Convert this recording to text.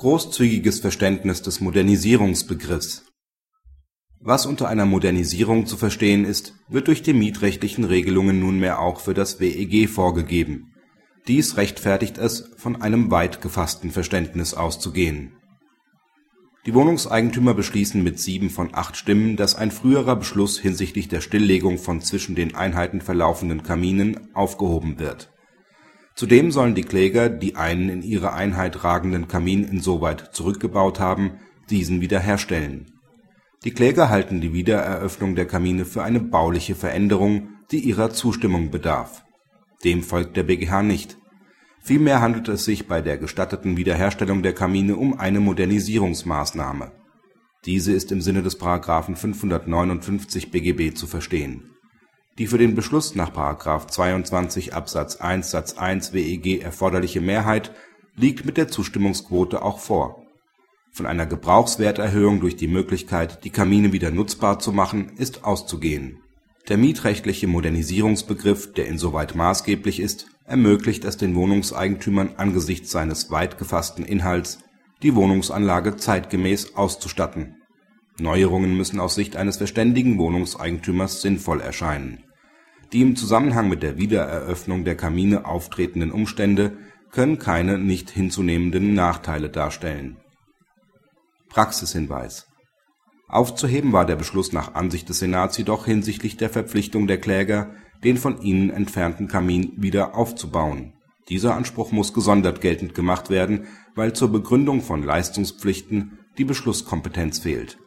Großzügiges Verständnis des Modernisierungsbegriffs Was unter einer Modernisierung zu verstehen ist, wird durch die mietrechtlichen Regelungen nunmehr auch für das WEG vorgegeben. Dies rechtfertigt es, von einem weit gefassten Verständnis auszugehen. Die Wohnungseigentümer beschließen mit sieben von acht Stimmen, dass ein früherer Beschluss hinsichtlich der Stilllegung von zwischen den Einheiten verlaufenden Kaminen aufgehoben wird. Zudem sollen die Kläger, die einen in ihre Einheit ragenden Kamin insoweit zurückgebaut haben, diesen wiederherstellen. Die Kläger halten die Wiedereröffnung der Kamine für eine bauliche Veränderung, die ihrer Zustimmung bedarf. Dem folgt der BgH nicht. Vielmehr handelt es sich bei der gestatteten Wiederherstellung der Kamine um eine Modernisierungsmaßnahme. Diese ist im Sinne des § 559 BGB zu verstehen. Die für den Beschluss nach § 22 Absatz 1 Satz 1 WEG erforderliche Mehrheit liegt mit der Zustimmungsquote auch vor. Von einer Gebrauchswerterhöhung durch die Möglichkeit, die Kamine wieder nutzbar zu machen, ist auszugehen. Der mietrechtliche Modernisierungsbegriff, der insoweit maßgeblich ist ermöglicht es den Wohnungseigentümern angesichts seines weit gefassten Inhalts, die Wohnungsanlage zeitgemäß auszustatten. Neuerungen müssen aus Sicht eines verständigen Wohnungseigentümers sinnvoll erscheinen. Die im Zusammenhang mit der Wiedereröffnung der Kamine auftretenden Umstände können keine nicht hinzunehmenden Nachteile darstellen. Praxishinweis Aufzuheben war der Beschluss nach Ansicht des Senats jedoch hinsichtlich der Verpflichtung der Kläger den von ihnen entfernten Kamin wieder aufzubauen. Dieser Anspruch muss gesondert geltend gemacht werden, weil zur Begründung von Leistungspflichten die Beschlusskompetenz fehlt